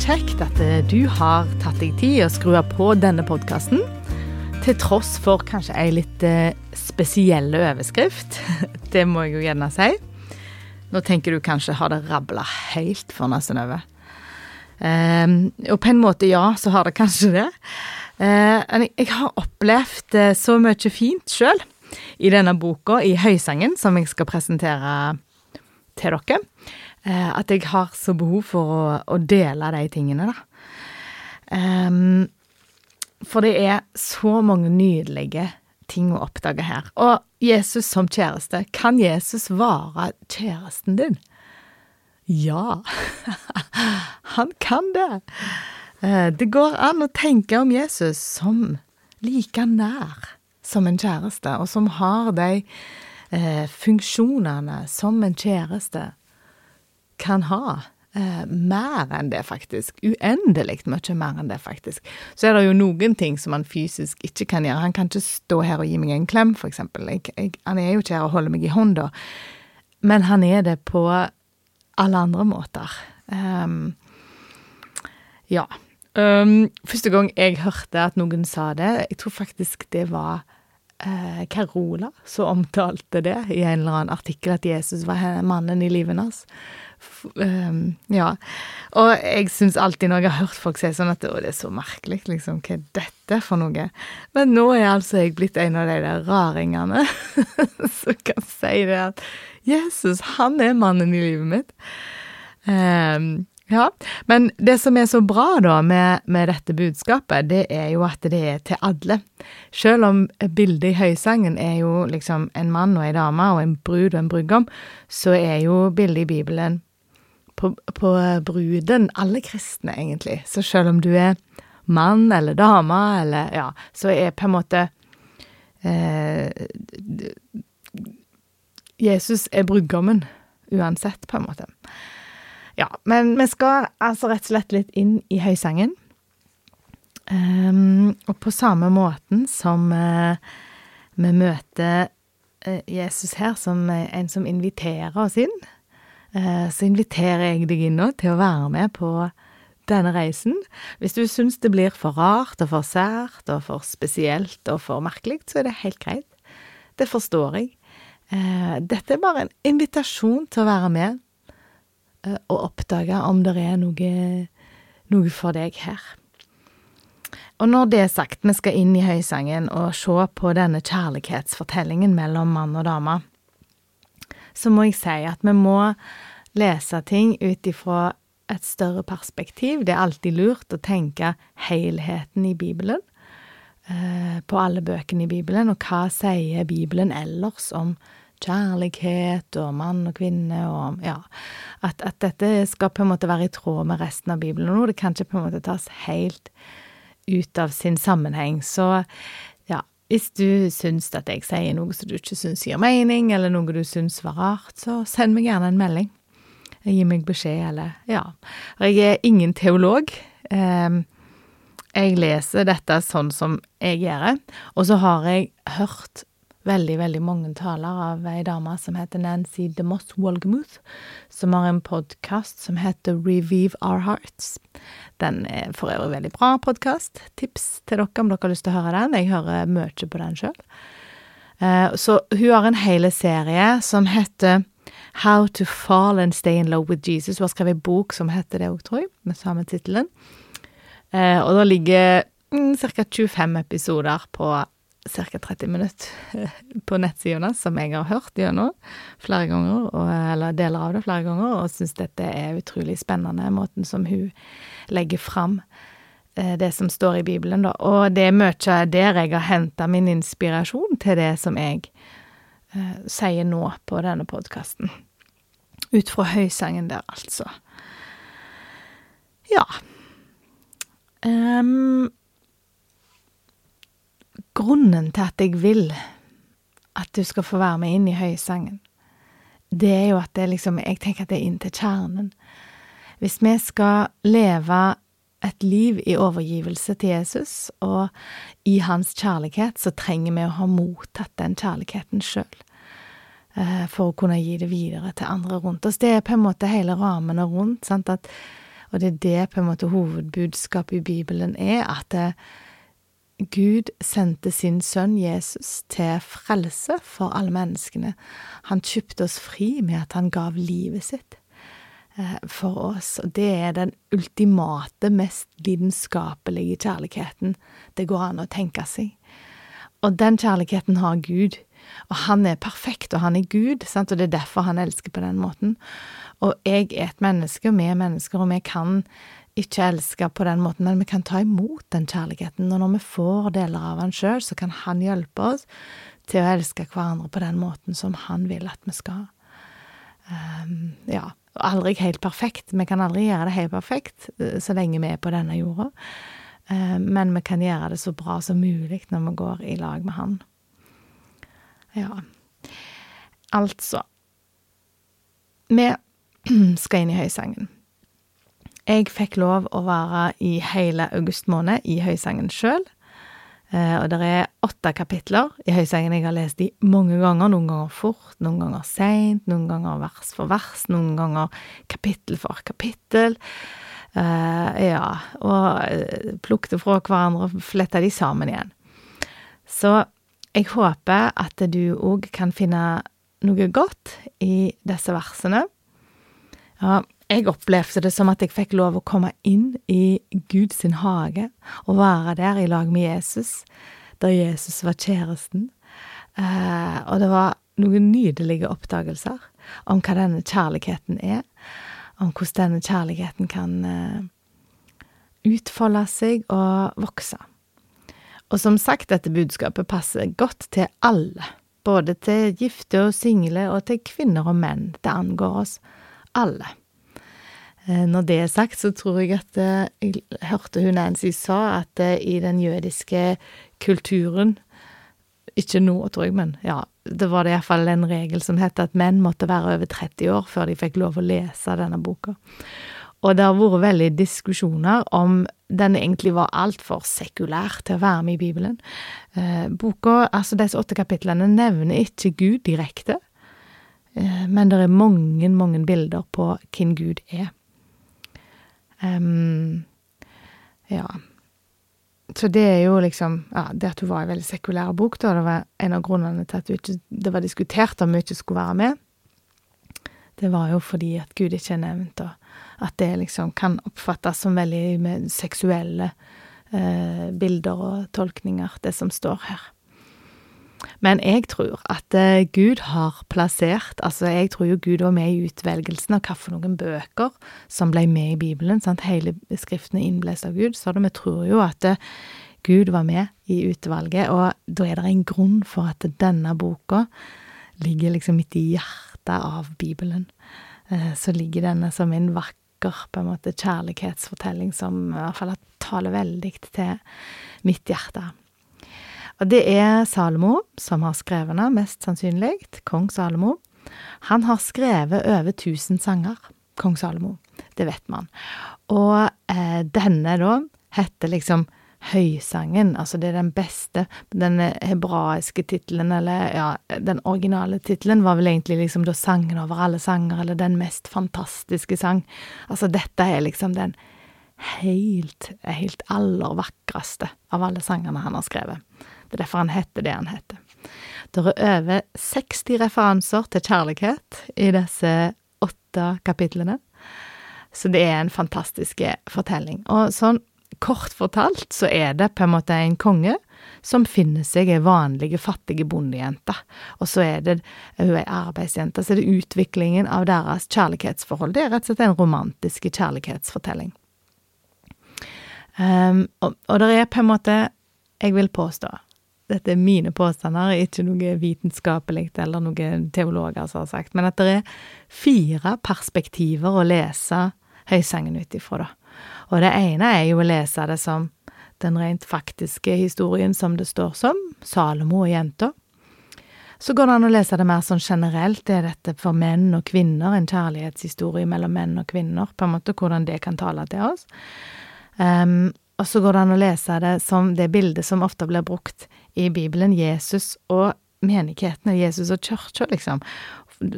kjekt at eh, du har tatt deg tid å skru på denne podkasten. Til tross for kanskje ei litt spesiell spesielle overskrift. Det må jeg jo gjerne si. Nå tenker du kanskje har det rabla helt for nesen over. Um, og på en måte, ja, så har det kanskje det. Uh, jeg har opplevd uh, så mye fint sjøl i denne boka, i Høysangen, som jeg skal presentere til dere. Uh, at jeg har så behov for å, å dele de tingene, da. Um, for det er så mange nydelige ting å oppdage her. Og Jesus som kjæreste. Kan Jesus være kjæresten din? Ja, han kan det. Eh, det går an å tenke om Jesus som like nær som en kjæreste, og som har de eh, funksjonene som en kjæreste kan ha. Eh, mer enn det, faktisk. Uendelig mye mer enn det, faktisk. Så er det jo noen ting som han fysisk ikke kan gjøre. Han kan ikke stå her og gi meg en klem, for eksempel. Han er jo ikke her og holder meg i hånda. Men han er det på alle andre måter. Um, ja. Um, første gang jeg hørte at noen sa det, jeg tror faktisk det var uh, Carola som omtalte det i en eller annen artikkel, at Jesus var mannen i livet hans. Um, ja. Og jeg syns alltid når jeg har hørt folk si sånn at å, det er så merkelig, liksom, hva er dette for noe? Men nå er altså jeg blitt en av de der raringene som kan si det at Jesus, han er mannen i livet mitt. Um, ja, men det som er så bra da med, med, dette budskapet, det er jo at det er til alle. Selv om bildet i høysangen er jo liksom en mann og ei dame og en brud og en brudgom, så er jo bildet i Bibelen på, på bruden, alle kristne, egentlig. Så selv om du er mann eller dame, eller ja, så er på en måte eh, Jesus er brudgommen uansett, på en måte. Ja, men vi skal altså rett og slett litt inn i høysangen. Um, og på samme måten som uh, vi møter uh, Jesus her som en som inviterer oss inn, Eh, så inviterer jeg deg inn nå til å være med på denne reisen. Hvis du syns det blir for rart og for sært og for spesielt og for merkelig, så er det helt greit. Det forstår jeg. Eh, dette er bare en invitasjon til å være med eh, og oppdage om det er noe, noe for deg her. Og når det er sagt, vi skal inn i høysangen og se på denne kjærlighetsfortellingen mellom mann og dame så må jeg si at vi må lese ting ut ifra et større perspektiv. Det er alltid lurt å tenke helheten i Bibelen, eh, på alle bøkene i Bibelen, og hva sier Bibelen ellers om kjærlighet og mann og kvinne og ja, at, at, dette skal på en måte være i tråd med resten av Bibelen. Nå det kan ikke på en måte tas helt ut av sin sammenheng. Så hvis du syns at jeg sier noe som du ikke syns gir mening, eller noe du syns var rart, så send meg gjerne en melding. Gi meg beskjed, eller ja. Jeg er ingen teolog. Ehm, jeg leser dette sånn som jeg gjør, det, og så har jeg hørt veldig, veldig mange taler av ei dame som heter Nancy DeMoss Wolgemuth, som har en podkast som heter Revive Our Hearts. Den er for øvrig veldig bra podkast. Tips til dere om dere har lyst til å høre den. Jeg hører mye på den sjøl. Eh, så hun har en hel serie som heter How to Fall and Stay in Love with Jesus. Hun har skrevet en bok som heter det òg, tror jeg, med samme tittelen. Eh, og det ligger mm, ca. 25 episoder på ca. 30 minutter på nettsidene, som jeg har hørt gjennom flere ganger, og, eller deler av det flere ganger, og syns dette er utrolig spennende, måten som hun legger fram eh, det som står i Bibelen, da. Og det er mye der jeg har henta min inspirasjon til det som jeg uh, sier nå på denne podkasten. Ut fra høysangen der, altså. Ja. Um, grunnen til at jeg vil at du skal få være med inn i høysangen, det er jo at det liksom Jeg tenker at det er inn til kjernen. Hvis vi skal leve et liv i overgivelse til Jesus og i hans kjærlighet, så trenger vi å ha mottatt den kjærligheten sjøl. Eh, for å kunne gi det videre til andre rundt oss. Det er på en måte hele rammene rundt. at Og det er det på en måte hovedbudskapet i Bibelen er, at det, Gud sendte sin sønn Jesus til frelse for alle menneskene. Han kjøpte oss fri med at han gav livet sitt eh, for oss. Og det er den ultimate, mest lidenskapelige kjærligheten det går an å tenke seg. Og den kjærligheten har Gud. Og han er perfekt, og han er Gud, sant? og det er derfor han elsker på den måten. Og jeg er et menneske, og vi er mennesker, og vi kan ikke elske på den måten, men vi kan ta imot den kjærligheten. Og når vi får deler av han sjøl, så kan han hjelpe oss til å elske hverandre på den måten som han vil at vi skal. Um, ja. Aldri helt perfekt. Vi kan aldri gjøre det helt perfekt eh, så lenge vi er på denne jorda. Uh, men vi kan gjøre det så bra som mulig når vi går i lag med han. Ja. Altså Vi skal inn i høysangen. Jeg fikk lov å være i hele august måned i Høysangen sjøl. Eh, og det er åtte kapitler i Høysangen jeg har lest de mange ganger. Noen ganger fort, noen ganger seint, noen ganger vers for vers, noen ganger kapittel for kapittel. Uh, ja, og uh, plukket fra hverandre og fletta de sammen igjen. Så jeg håper at du òg kan finne noe godt i disse versene. Ja, jeg opplevde det som at jeg fikk lov å komme inn i Guds hage og være der i lag med Jesus, der Jesus var kjæresten. Eh, og det var noen nydelige oppdagelser om hva denne kjærligheten er, om hvordan denne kjærligheten kan eh, utfolde seg og vokse. Og som sagt, dette budskapet passer godt til alle, både til gifte og single og til kvinner og menn. Det angår oss alle. Eh, når det er sagt, så tror jeg at eh, Jeg hørte hun Nancy sa at eh, i den jødiske kulturen Ikke nå, tror jeg, men ja, det var det iallfall en regel som het at menn måtte være over 30 år før de fikk lov å lese denne boka. Og det har vært veldig diskusjoner om den egentlig var altfor sekulær til å være med i Bibelen. boka, altså disse åtte kapitlene, nevner ikke Gud direkte, men det er mange, mange bilder på hvem Gud er. Ja. Så det er jo liksom Ja, det at hun var en veldig sekulær bok, da, det var en av grunnene til at ikke, det var diskutert om hun ikke skulle være med. Det var jo fordi at Gud ikke er nevnt, og at det liksom kan oppfattes som veldig med seksuelle eh, bilder og tolkninger, det som står her. Men jeg tror at uh, Gud har plassert Altså, jeg tror jo Gud var med i utvelgelsen av hvilke bøker som ble med i Bibelen. Sant? Hele Skriften er innblåst av Gud, så vi tror jo at uh, Gud var med i utvalget, og da er det en grunn for at denne boka ligger liksom midt i hjertet av Bibelen. Uh, så ligger denne som en vakker på en måte kjærlighetsfortelling som i hvert fall taler veldig til mitt hjerte. Og det er Salomo som har skrevet den, mest sannsynlig. Kong Salomo. Han har skrevet over 1000 sanger, kong Salomo. Det vet man. Og eh, denne, da, heter liksom Høysangen. Altså det er den beste, den hebraiske tittelen, eller ja, den originale tittelen var vel egentlig liksom da sangen over alle sanger, eller den mest fantastiske sang. Altså dette er liksom den helt, helt aller vakreste av alle sangene han har skrevet. Det er derfor han heter det han heter. Det er over 60 referanser til kjærlighet i disse åtte kapitlene. Så det er en fantastisk fortelling. Og sånn kort fortalt så er det på en måte en konge som finner seg ei vanlig, fattige bondejente. Og så er det hun ei arbeidsjente. Så er det utviklingen av deres kjærlighetsforhold. Det er rett og slett en romantisk kjærlighetsfortelling. Um, og, og det er på en måte, jeg vil påstå, dette er mine påstander, ikke noe vitenskapelig eller noen teologer som har sagt, men at det er fire perspektiver å lese Høysangen ut ifra, da. Og det ene er jo å lese det som den rent faktiske historien som det står som, Salomo og jenta. Så går det an å lese det mer sånn generelt, det er dette for menn og kvinner, en kjærlighetshistorie mellom menn og kvinner, på en måte hvordan det kan tale til oss. Um, og så går det an å lese det som det bildet som ofte blir brukt i Bibelen, Jesus og menighetene, Jesus og kirka, liksom.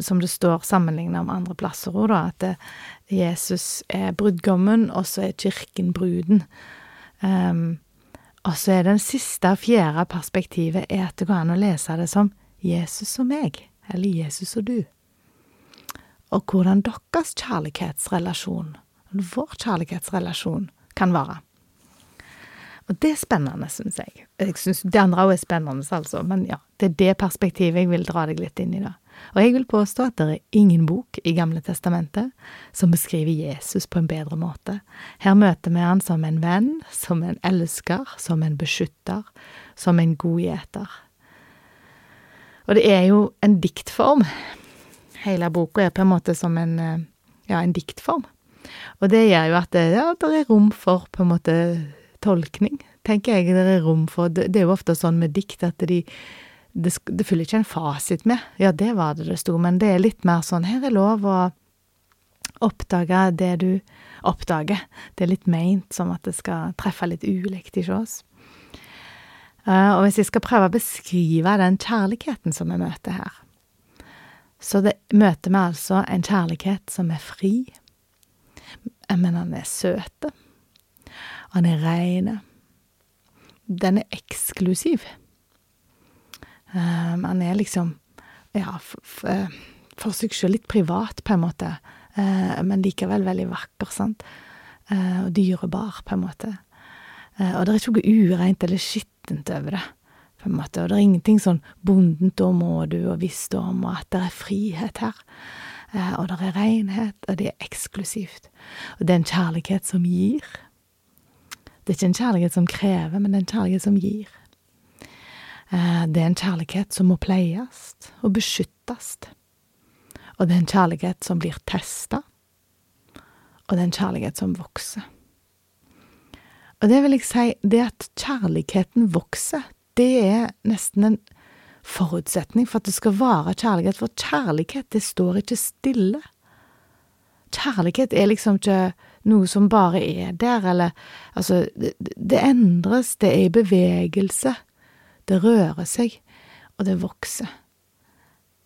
som det står sammenligna med andre plasser òg, da, at Jesus er brudgommen, og så er kirken bruden. Um, og så er den siste, fjerde perspektivet er at det går an å lese det som Jesus og meg, eller Jesus og du. Og hvordan deres kjærlighetsrelasjon, vår kjærlighetsrelasjon, kan være. Og det er spennende, syns jeg. Jeg syns det andre òg er spennende, altså, men ja, det er det perspektivet jeg vil dra deg litt inn i, da. Og jeg vil påstå at det er ingen bok i Gamle testamentet som beskriver Jesus på en bedre måte. Her møter vi han som en venn, som en elsker, som en beskytter, som en god. Og det er jo en diktform. Hele boka er på en måte som en, eh, ja, en diktform. Og det gjør jo at det, ja, det er rom for på en måte tolkning, tenker jeg det er rom for. Det, er jo ofte sånn med dikt at de det, det følger ikke en fasit med. Ja, det var det det sto, men det er litt mer sånn her er lov å oppdage det du oppdager. Det er litt meint som at det skal treffe litt ulikt ikke oss. Uh, og hvis jeg skal prøve å beskrive den kjærligheten som vi møter her, så det, møter vi altså en kjærlighet som er fri, men han er søte. Han er rein. Den er eksklusiv. Um, han er liksom, ja, for seg sjøl litt privat, på en måte, uh, men likevel veldig vakker, sant. Uh, og dyrebar, på en måte. Uh, og det er ikke noe ureint eller skittent over det, på en måte. Og det er ingenting sånn bondent og må du og visdom, og at det er frihet her. og det er renhet, og det er eksklusivt. Og det er en kjærlighet som gir. Det er ikke en kjærlighet som krever, men det er en kjærlighet som gir. Eh, det er en kjærlighet som må pleies og beskyttes. Og det er en kjærlighet som blir testa. Og det er en kjærlighet som vokser. Og det vil jeg si, det at kjærligheten vokser, det er nesten en forutsetning for at det skal være kjærlighet. For kjærlighet, det står ikke stille. Kjærlighet er liksom ikke noe som bare er der, eller altså, det, det endres, det er i bevegelse, det rører seg, og det vokser.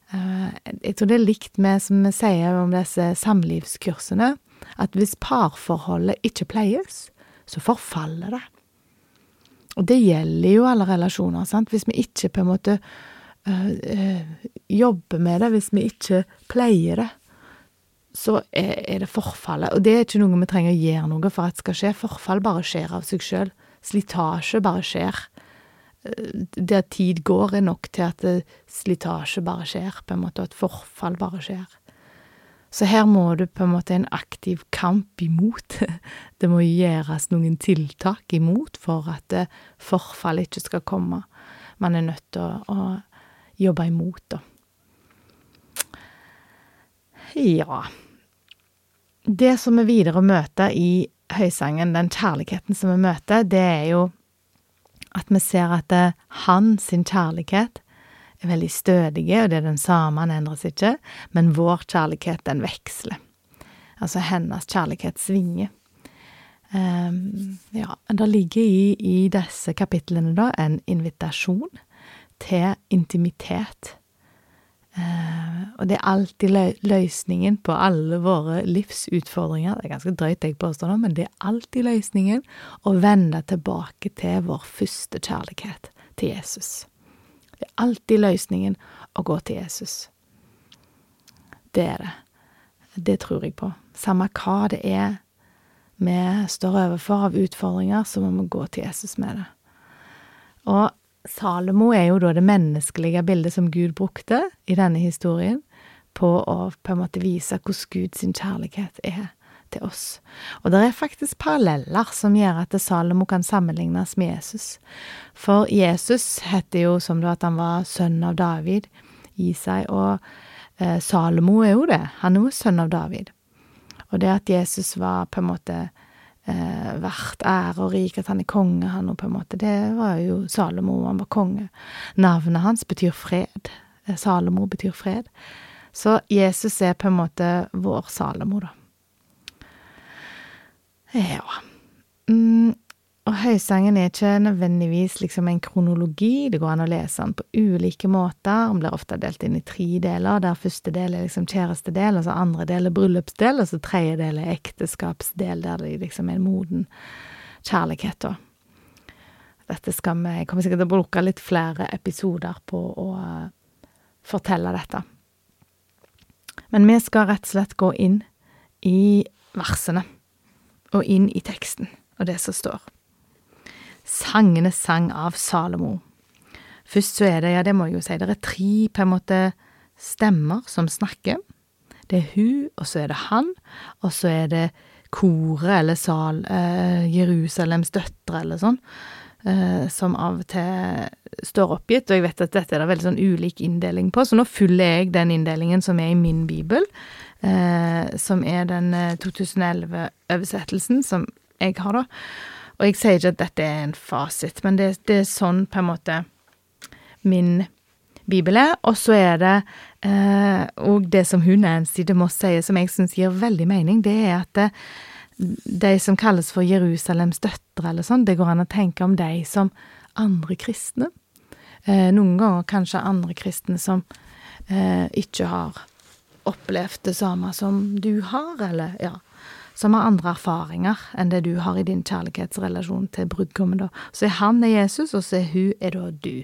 Uh, jeg tror det er likt med, som vi sier om disse samlivskursene, at hvis parforholdet ikke pleies, så forfaller det. Og det gjelder jo alle relasjoner, sant. Hvis vi ikke på en måte øh, øh, jobber med det, hvis vi ikke pleier det, så er, er, det forfallet. Og det er ikke noe vi trenger å gjøre noe for at skal skje. Forfall bare skjer av seg sjøl. Slitasje bare skjer. Eh, det at tid går, er nok til at eh, slitasje bare skjer, på en måte, og at forfall bare skjer. Så her må du på en måte en aktiv kamp imot. Det må gjøres noen tiltak imot for at forfallet forfall ikke skal komme. Man er nødt til å, å jobbe imot, da. Ja. Det som vi videre møter i høysangen, den kjærligheten som vi møter, det er jo at vi ser at det, han sin kjærlighet er veldig stødige, og det er den samme, han endres ikke, men vår kjærlighet, den veksler. Altså hennes kjærlighet svinger. Um, ja, det ligger i, i disse kapitlene, da, en invitasjon til intimitet og det er alltid lø løsningen på alle våre livsutfordringer. Det er ganske drøyt jeg påstår nå, men det er alltid løsningen å vende tilbake til vår første kjærlighet, til Jesus. Det er alltid løsningen å gå til Jesus. Det er det. Det tror jeg på. Samme hva det er vi står overfor av utfordringer, så må vi gå til Jesus med det. Og Salomo er jo da det menneskelige bildet som Gud brukte i denne historien, på å på en måte vise hvordan Guds kjærlighet er til oss. Og det er faktisk paralleller som gjør at Salomo kan sammenlignes med Jesus. For Jesus heter jo som det at han var sønn av David i seg, og eh, Salomo er jo det. Han er jo sønn av David. Og det at Jesus var på en måte vært ære og rik, at han er konge, han òg, på en måte. Det var jo Salomo, han var konge. Navnet hans betyr fred. Eh, Salomo betyr fred. Så Jesus er på en måte vår Salomo, da. Ja. Mm, Og høysangen er ikke nødvendigvis liksom en kronologi, det går an å lese den på ulike måter, den blir ofte delt inn i tre deler, der første del er liksom kjærestedel, og så andre del er bryllupsdel, og så tredje del er ekteskapsdel, der det liksom er en moden kjærlighet, da. Dette skal vi Jeg kommer sikkert til å bruke litt flere episoder på å uh, fortelle dette. Men vi skal rett og slett gå inn i versene, og inn i teksten, og det som står. Sangenes sang av Salomo. Først så er det, ja, det må jeg jo si, det er tre på en måte stemmer som snakker. Det er hun, og så er det han, og så er det koret eller sal, eh, Jerusalems døtre eller sånn, eh, som av og til står oppgitt, og jeg vet at dette er det veldig sånn ulik inndeling på, så nå følger jeg den inndelingen som er i min bibel, eh, som er den 2011-oversettelsen som jeg har, da. Og jeg sier ikke at dette er en fasit, men det, det er sånn på en måte min bibel er. Og så er det eh, Og det som hun Nancy de Moss sier, som jeg syns gir veldig mening, det er at det, de som kalles for Jerusalems døtre, eller sånn, det går an å tenke om de som andre kristne. Eh, noen ganger kanskje andre kristne som eh, ikke har opplevd det samme som du har, eller ja som har andre erfaringer enn det du har i din kjærlighetsrelasjon til brudgommen. Så er han er Jesus, og så er hun er da du.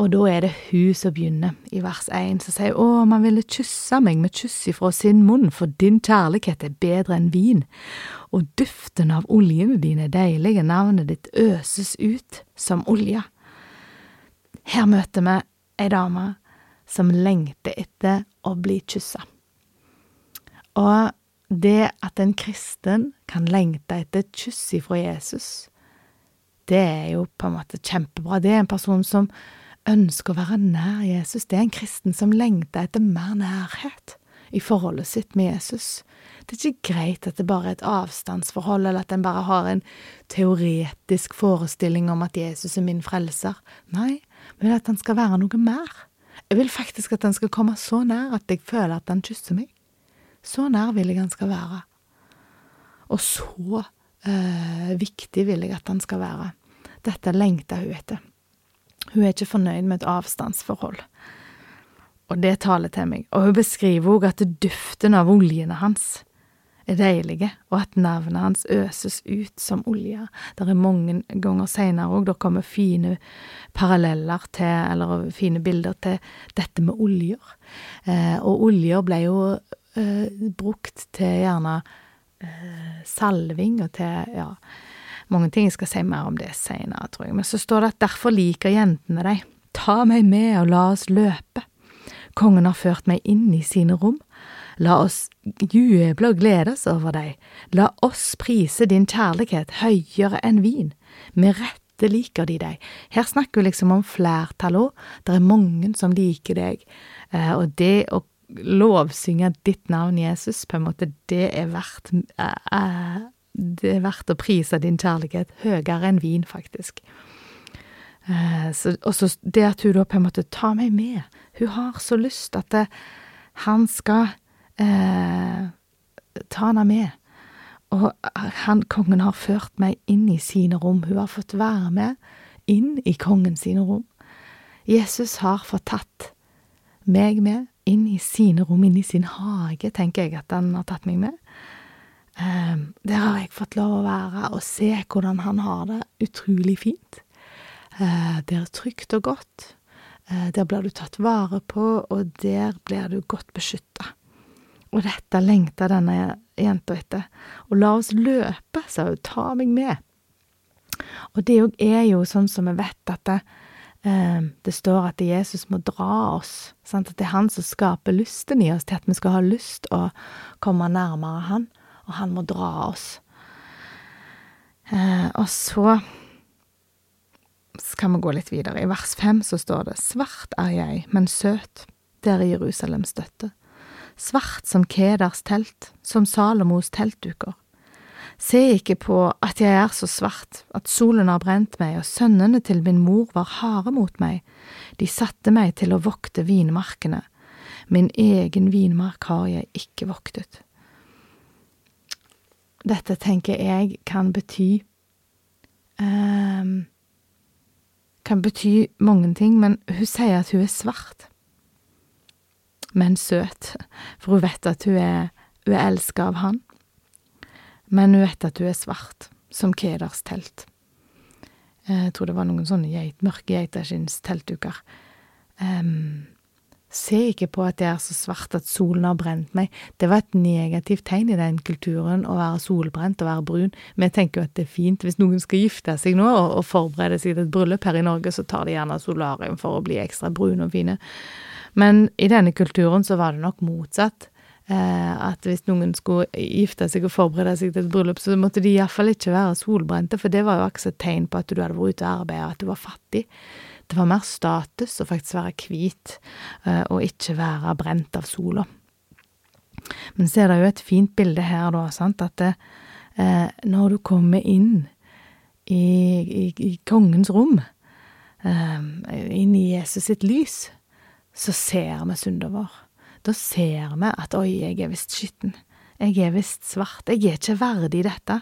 Og da er det hun som begynner, i vers 1, som sier Å, man ville kysse meg med kyss ifra sin munn, for din kjærlighet er bedre enn vin, og duften av oljene dine er deilige, navnet ditt øses ut som olje. Her møter vi ei dame som lengter etter å bli kyssa. Og det at en kristen kan lengte etter et kyss ifra Jesus, det er jo på en måte kjempebra. Det er en person som ønsker å være nær Jesus. Det er en kristen som lengter etter mer nærhet i forholdet sitt med Jesus. Det er ikke greit at det bare er et avstandsforhold, eller at en bare har en teoretisk forestilling om at Jesus er min frelser. Nei, men at han skal være noe mer. Jeg vil faktisk at han skal komme så nær at jeg føler at han kysser meg. Så nær vil jeg han skal være. Og så eh, viktig vil jeg at han skal være. Dette lengter hun etter. Hun er ikke fornøyd med et avstandsforhold. Og det taler til meg. Og hun beskriver òg at duften av oljene hans er deilige, og at navnet hans øses ut som olje. Det er mange ganger seinere òg, det kommer fine paralleller til, eller fine bilder til dette med oljer. Eh, og oljer ble jo brukt til gjerne eh, salving og til ja, mange ting. Jeg skal si mer om det seinere, tror jeg. Men så står det at derfor liker jentene deg. Ta meg med og la oss løpe. Kongen har ført meg inn i sine rom. La oss juble og gledes over deg. La oss prise din kjærlighet høyere enn vin. Med rette liker de deg. Her snakker vi liksom om flertall òg. Det er mange som liker deg. Eh, og det å lovsynge ditt navn, Jesus, på en måte, det er verdt uh, Det er verdt å prise din kjærlighet høyere enn vin, faktisk. Uh, og så det at hun da på en måte tar meg med. Hun har så lyst at det, han skal uh, ta henne med. Og han, kongen har ført meg inn i sine rom. Hun har fått være med inn i kongen sine rom. Jesus har fått tatt meg med inn i sine rom, inn i sin hage, tenker jeg at han har tatt meg med. Um, der har jeg fått lov å være og se hvordan han har det utrolig fint. Uh, det er trygt og godt. Uh, der blir du tatt vare på, og der blir du godt beskytta. Og dette lengter denne jenta etter. Og la oss løpe, sa hun, ta meg med. Og det er jo sånn som vi vet at det, det står at Jesus må dra oss, sant? at det er han som skaper lysten i oss til at vi skal ha lyst å komme nærmere han, og han må dra oss. Ehm, og så skal vi gå litt videre. I vers fem så står det Svart er jeg, men søt, det er Jerusalems støtte. Svart som Kedars telt, som Salomos teltduker. Se ikke på at jeg er så svart, at solen har brent meg, og sønnene til min mor var harde mot meg, de satte meg til å vokte vinmarkene, min egen vinmark har jeg ikke voktet. Dette tenker jeg kan bety um, kan bety mange ting, men hun sier at hun er svart. Men søt, for hun vet at hun er, hun er elska av han. Men hun vet at hun er svart, som Kedars telt. Eh, jeg tror det var noen sånne geit, mørke geiteskinnsteltduker. Um, se ikke på at det er så svart at solen har brent meg. Det var et negativt tegn i den kulturen å være solbrent og være brun. Men jeg tenker jo at det er fint. Hvis noen skal gifte seg nå og, og forberede seg til et bryllup her i Norge, så tar de gjerne solarium for å bli ekstra brune og fine. Men i denne kulturen så var det nok motsatt. Eh, at hvis noen skulle gifte seg og forberede seg til et bryllup, så måtte de iallfall ikke være solbrente, for det var jo også et tegn på at du hadde vært ute og arbeidet, og at du var fattig. Det var mer status å faktisk være hvit, eh, og ikke være brent av sola. Men så er det jo et fint bilde her, da, sant, at det, eh, når du kommer inn i, i, i kongens rom, inn i Jesus sitt lys, så ser vi synda vår. Da ser vi at oi, jeg er visst skitten. Jeg er visst svart. Jeg er ikke verdig dette.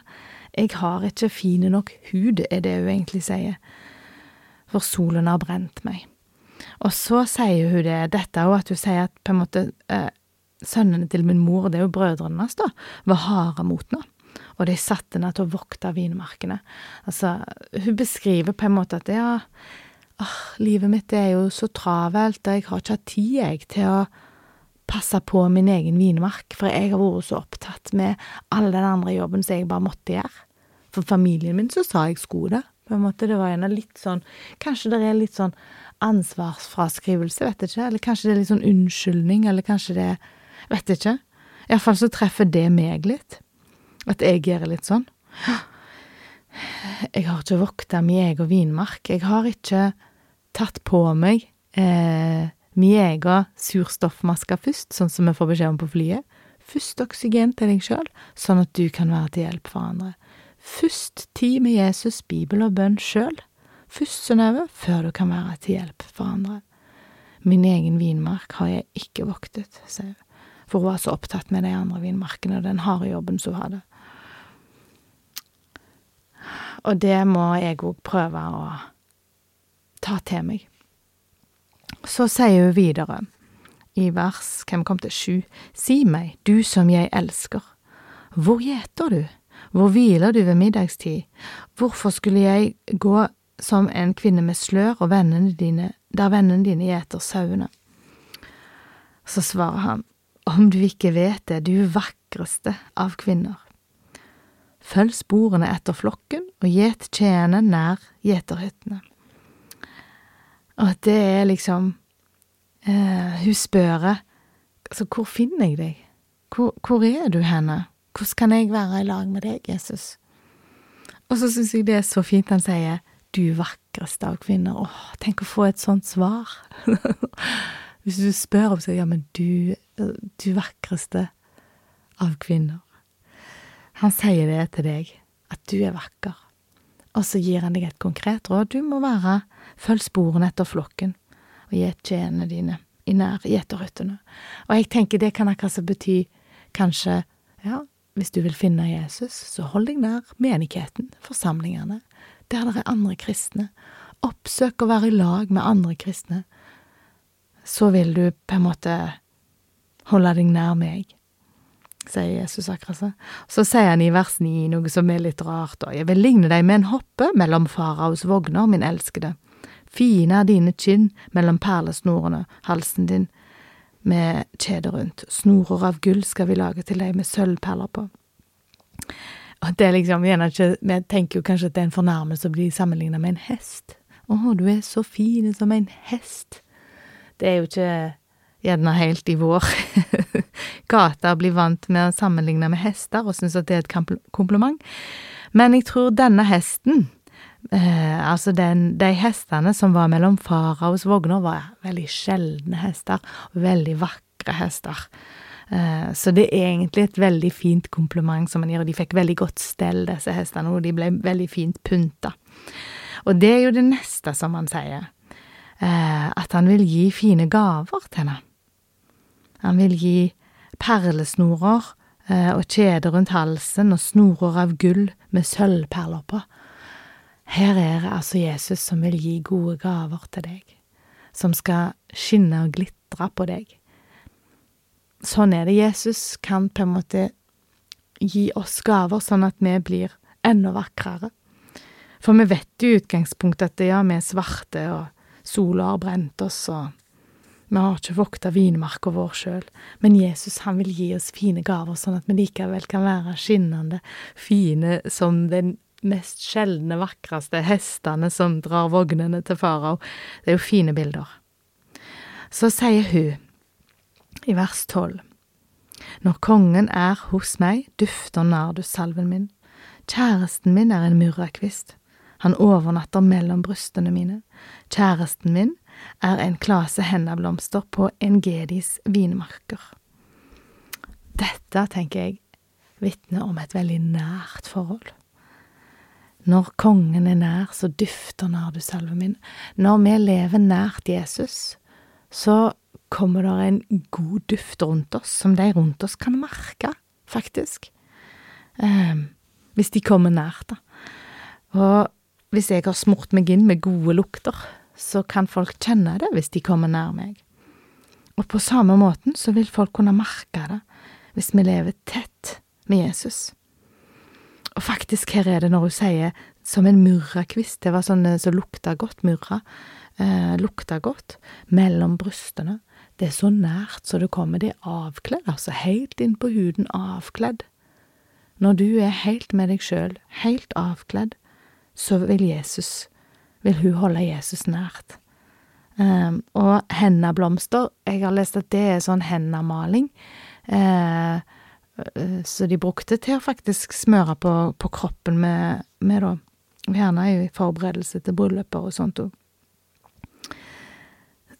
Jeg har ikke fin nok hud, er det hun egentlig sier for solen har brent meg. Og så sier hun det, dette òg, at hun sier at på en måte eh, sønnene til min mor, det er jo brødrene hennes, da, var harde mot henne. Og de satte henne til å vokte vinmarkene. Altså, hun beskriver på en måte at ja, åh, livet mitt er jo så travelt, og jeg har ikke hatt tid, jeg, til å passe på min egen vinmark, for jeg har vært så opptatt med all den andre jobben som jeg bare måtte gjøre. For familien min så sa jeg skulle det på en måte. Det var gjerne litt sånn Kanskje det er litt sånn ansvarsfraskrivelse, vet jeg ikke. Eller kanskje det er litt sånn unnskyldning, eller kanskje det Vet jeg ikke. Iallfall så treffer det meg litt. At jeg gjør litt sånn. Jeg har ikke vokta min egen vinmark. Jeg har ikke tatt på meg eh, min egen surstoffmaske først, sånn som vi får beskjed om på flyet. Først oksygen til deg sjøl, sånn at du kan være til hjelp for andre. Først tid med Jesus, Bibel og bønn sjøl. Først, Synnøve, før du kan være til hjelp for andre. Min egen vinmark har jeg ikke voktet, sier hun, for hun var så opptatt med de andre vinmarkene og den harde jobben som hun hadde. Og det må jeg òg prøve å ta til meg. Så sier hun videre, i vers, hvem kom til sju, si meg, du som jeg elsker, hvor gjeter du? Hvor hviler du ved middagstid? Hvorfor skulle jeg gå som en kvinne med slør, og vennene dine, der vennene dine gjeter sauene? Så svarer han, om du ikke vet det, du vakreste av kvinner. Følg sporene etter flokken, og gjet tjene nær gjeterhyttene. Og det er liksom eh, Hun spør altså, hvor finner jeg deg? Hvor, hvor er du henne? Hvordan kan jeg være i lag med deg, Jesus? Og så syns jeg det er så fint han sier du vakreste av kvinner. Åh, tenk å få et sånt svar. Hvis du spør om så, ja, men du, du vakreste av kvinner. Han sier det til deg, at du er vakker. Og så gir han deg et konkret råd. Du må være følg sporene etter flokken, og gjet tjenene dine i nær gjeterhyttene. Og jeg tenker det kan akkurat så bety kanskje, ja, hvis du vil finne Jesus, så hold deg nær menigheten, forsamlingene, der det er andre kristne. Oppsøk å være i lag med andre kristne. Så vil du på en måte holde deg nær meg, sier Jesus akkurat så. Så sier han i vers ni noe som er litt rart, og jeg vil ligne deg med en hoppe mellom faraos vogner, min elskede. Fine er dine kinn mellom perlesnorene, halsen din med kjede rundt. Snorer av gull skal vi lage til deg med sølvperler på. Og det er liksom, ikke, Vi tenker jo kanskje at det er en fornærmelse å bli sammenligna med en hest. Å, du er så fin som en hest. Det er jo ikke gjerne helt i vår gate å bli vant med å sammenligne med hester og synes at det er et kompliment. Men jeg tror denne hesten Eh, altså den, de hestene som var mellom faraos vogner, var veldig sjeldne hester, og veldig vakre hester. Eh, så det er egentlig et veldig fint kompliment som han gir, og de fikk veldig godt stell, disse hestene, og de ble veldig fint pynta. Og det er jo det neste som han sier, eh, at han vil gi fine gaver til henne. Han vil gi perlesnorer eh, og kjeder rundt halsen og snorer av gull med sølvperler på. Her er det altså Jesus som vil gi gode gaver til deg, som skal skinne og glitre på deg. Sånn er det. Jesus kan på en måte gi oss gaver sånn at vi blir enda vakrere. For vi vet jo i utgangspunktet at ja, vi er svarte, og sola har brent oss, og vi har ikke vokta vinmarka vår sjøl. Men Jesus, han vil gi oss fine gaver, sånn at vi likevel kan være skinnende, fine som den mest sjeldne, vakreste hestene som drar vognene til farao. Det er jo fine bilder. Så sier hun, i vers tolv, Når kongen er hos meg, dufter nardussalven min. Kjæresten min er en murrakvist. Han overnatter mellom brystene mine. Kjæresten min er en klase hennablomster på Engedis vinmarker. Dette, tenker jeg, vitner om et veldig nært forhold. Når kongen er nær, så dufter nær du nardusalven min. Når vi lever nært Jesus, så kommer det en god duft rundt oss, som de rundt oss kan merke, faktisk. Eh, hvis de kommer nært, da. Og hvis jeg har smurt meg inn med gode lukter, så kan folk kjenne det hvis de kommer nær meg. Og på samme måten så vil folk kunne merke det hvis vi lever tett med Jesus. Og faktisk, her er det når hun sier som en murrakvist, det var sånn som lukta godt, murra, eh, lukta godt, mellom brystene. Det er så nært så det kommer, det er avkledd, altså helt inn på huden, avkledd. Når du er helt med deg sjøl, helt avkledd, så vil Jesus, vil hun holde Jesus nært. Um, og hennablomster, jeg har lest at det er sånn hennamaling. Uh, så de brukte til å faktisk smøre på, på kroppen med, med, da, gjerne i forberedelse til brylluper og sånt òg.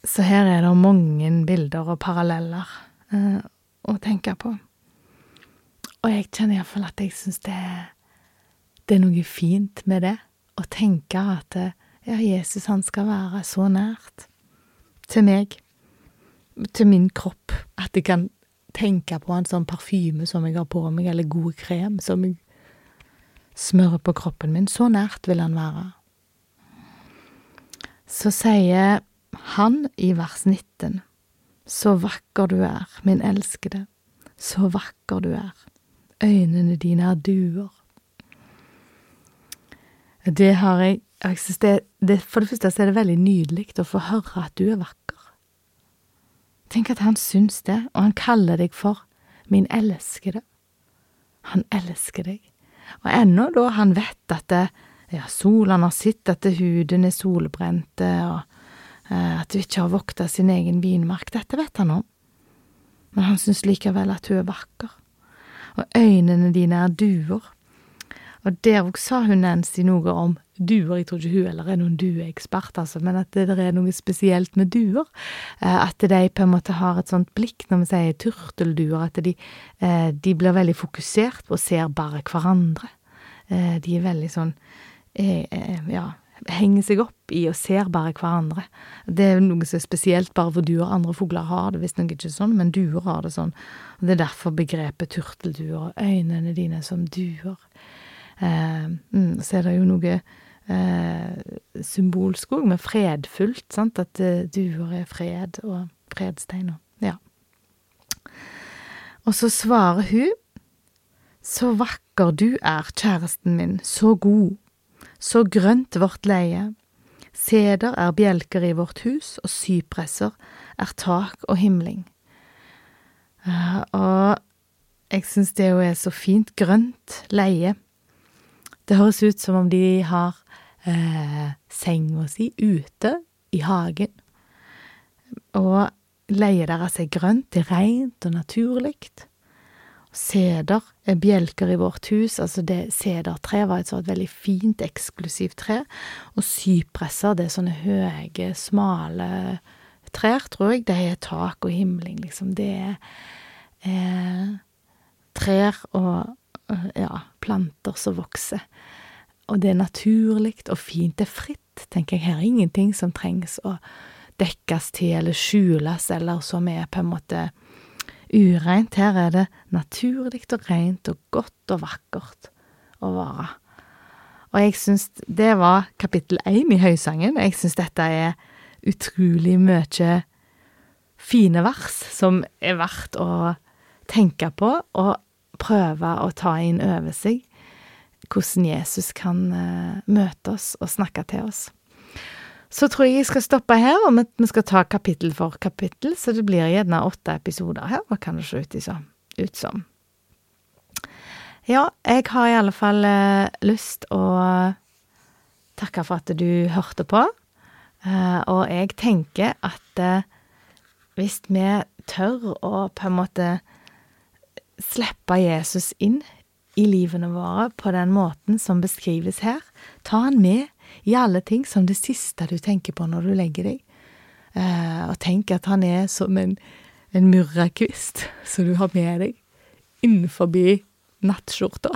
Så her er det mange bilder og paralleller eh, å tenke på. Og jeg kjenner iallfall at jeg syns det, det, er noe fint med det. Å tenke at ja, Jesus han skal være så nært til meg, til min kropp, at jeg kan tenke på en sånn parfyme som jeg har på meg, eller god krem som jeg smører på kroppen min. Så nært vil han være. Så sier han i vers 19, Så vakker du er, min elskede, så vakker du er, øynene dine er duer. Det har jeg det For det første er det veldig nydelig å få høre at du er vakker. Tenk at han syns det, og han kaller deg for min elskede. Han elsker deg. Og ennå da han vet at det, ja, solen har sett at huden er solbrente, og eh, at du ikke har vokta sin egen vinmark, dette vet han om. Men han syns likevel at hun er vakker. Og øynene dine er duer. Og der òg sa hun Nancy noe om duer. Jeg tror ikke hun eller er noen dueekspert, altså, men at det, er noe spesielt med duer. Eh, at de på en måte har et sånt blikk når vi sier turtelduer, at de, eh, de blir veldig fokusert og ser bare hverandre. Eh, de er veldig sånn ja, henger seg opp i og ser bare hverandre. Det er noe som er spesielt bare for duer. Andre fugler har det visstnok ikke sånn, men duer har det sånn. Og Det er derfor begrepet turtelduer, øynene dine som duer. Eh, mm, så er det jo noe eh, symbolsk òg, med fredfullt, sant, at eh, duer er fred og fredsteiner. Ja. Og så svarer hun, så vakker du er, kjæresten min, så god, så grønt vårt leie, seder er bjelker i vårt hus, og sypresser er tak og himling. Og jeg syns det jo er så fint, grønt leie. Det høres ut som om de har eh, senga si ute i hagen, og leier deres er grønt, det er rent og naturlig. Seder er bjelker i vårt hus, altså det sedertre var et sånt veldig fint, eksklusivt tre, og sypresser, det er sånne høye, smale trær, tror jeg, det er tak og himling, liksom, det er eh, trær og ja, planter som vokser. Og det er naturlig og fint. Det er fritt, tenker jeg. Her er ingenting som trengs å dekkes til eller skjules, eller som er på en måte ureint. Her er det naturlig og rent og godt og vakkert å være. Og jeg syns det var kapittel én i Høysangen. Jeg syns dette er utrolig mye fine vers som er verdt å tenke på og prøve å ta inn over seg hvordan Jesus kan uh, møte oss og snakke til oss. Så tror jeg jeg skal stoppe her, og vi skal ta kapittel for kapittel, så det blir gjerne åtte episoder her. Hva kan det se ut, som? Ja, jeg har i alle fall uh, lyst å takke for at du hørte på, uh, og jeg tenker at hvis vi tør å på en måte slippe Jesus inn i livene våre på den måten som beskrives her, ta han med i alle ting som det siste du tenker på når du legger deg, eh, og tenk at han er som en, en murrakvist som du har med deg innenfor nattskjorta,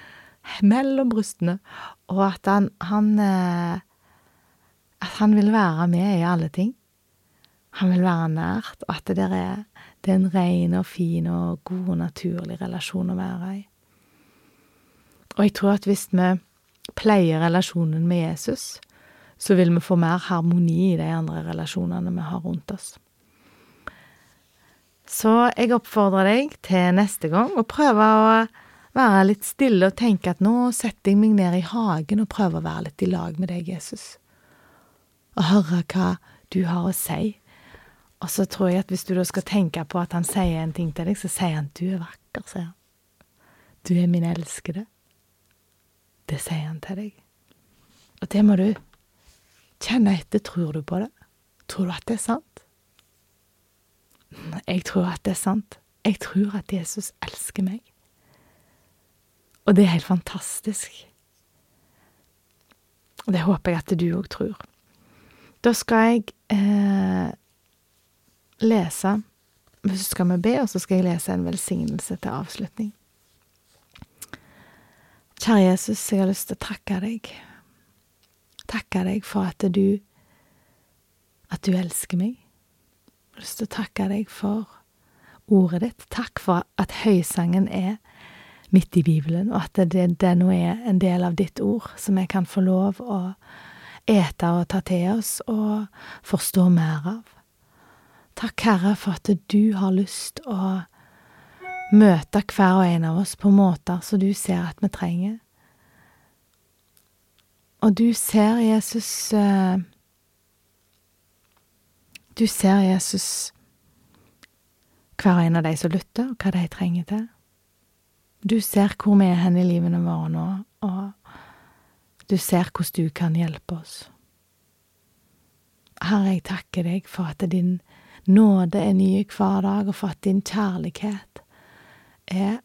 mellom brystene, og at han, han eh, at han vil være med i alle ting. Han vil være nært, og at det, er, det er en ren og fin og god og naturlig relasjon å være i. Og jeg tror at hvis vi pleier relasjonen med Jesus, så vil vi få mer harmoni i de andre relasjonene vi har rundt oss. Så jeg oppfordrer deg til neste gang å prøve å være litt stille og tenke at nå setter jeg meg ned i hagen og prøver å være litt i lag med deg, Jesus, og høre hva du har å si og så tror jeg at hvis du da skal tenke på at han sier en ting til deg, så sier han 'du er vakker', sier han. 'Du er min elskede'. Det sier han til deg. Og det må du kjenne etter. Tror du på det? Tror du at det er sant? Jeg tror at det er sant. Jeg tror at Jesus elsker meg. Og det er helt fantastisk. Og det håper jeg at du òg tror. Da skal jeg eh, lese Så skal vi be, og så skal jeg lese en velsignelse til avslutning. Kjære Jesus, jeg har lyst til å takke deg. Takke deg for at du at du elsker meg. Jeg har lyst til å takke deg for ordet ditt. Takk for at høysangen er midt i Bibelen, og at det, det nå er en del av ditt ord som jeg kan få lov å ete og ta til oss og forstå mer av. Takk, Herre, for at du har lyst å møte hver og en av oss på måter som du ser at vi trenger. Og du ser Jesus eh, Du ser Jesus hver og en av de som lytter, og hva de trenger til. Du ser hvor vi er hen i livene våre nå, og du ser hvordan du kan hjelpe oss. Herre, jeg takker deg for at din nåde er nye hver dag, og for at din kjærlighet er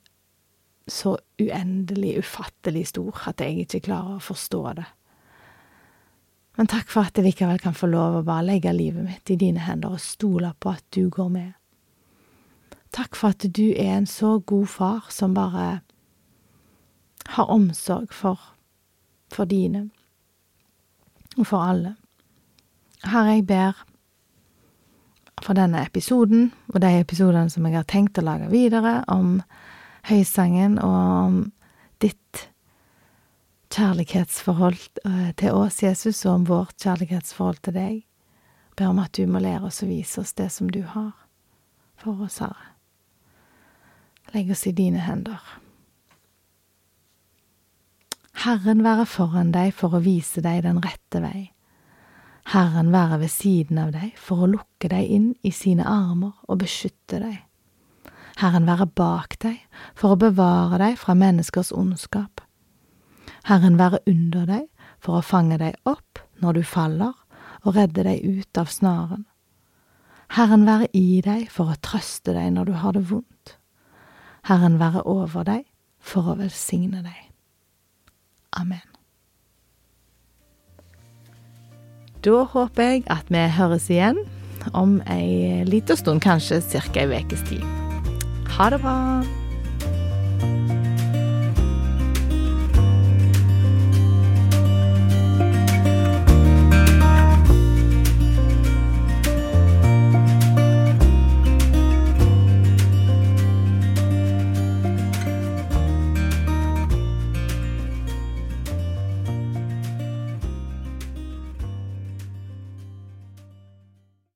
så uendelig, ufattelig stor at jeg ikke klarer å forstå det. Men takk for at jeg likevel kan få lov å bare legge livet mitt i dine hender og stole på at du går med. Takk for at du er en så god far som bare har omsorg for, for dine og for alle. Herre, jeg ber for denne episoden, og de episodene som jeg har tenkt å lage videre, om Høysangen og om ditt kjærlighetsforhold eh, til oss, Jesus, og om vårt kjærlighetsforhold til deg. Jeg ber om at du må lære oss å vise oss det som du har for oss, Herre. Legg oss i dine hender. Herren være foran deg for å vise deg den rette vei. Herren være ved siden av deg for å lukke deg inn i sine armer og beskytte deg. Herren være bak deg for å bevare deg fra menneskers ondskap. Herren være under deg for å fange deg opp når du faller, og redde deg ut av snaren. Herren være i deg for å trøste deg når du har det vondt. Herren være over deg for å velsigne deg. Amen. Da håper jeg at vi høres igjen om ei lita stund, kanskje ca. ei ukes tid. Ha det bra.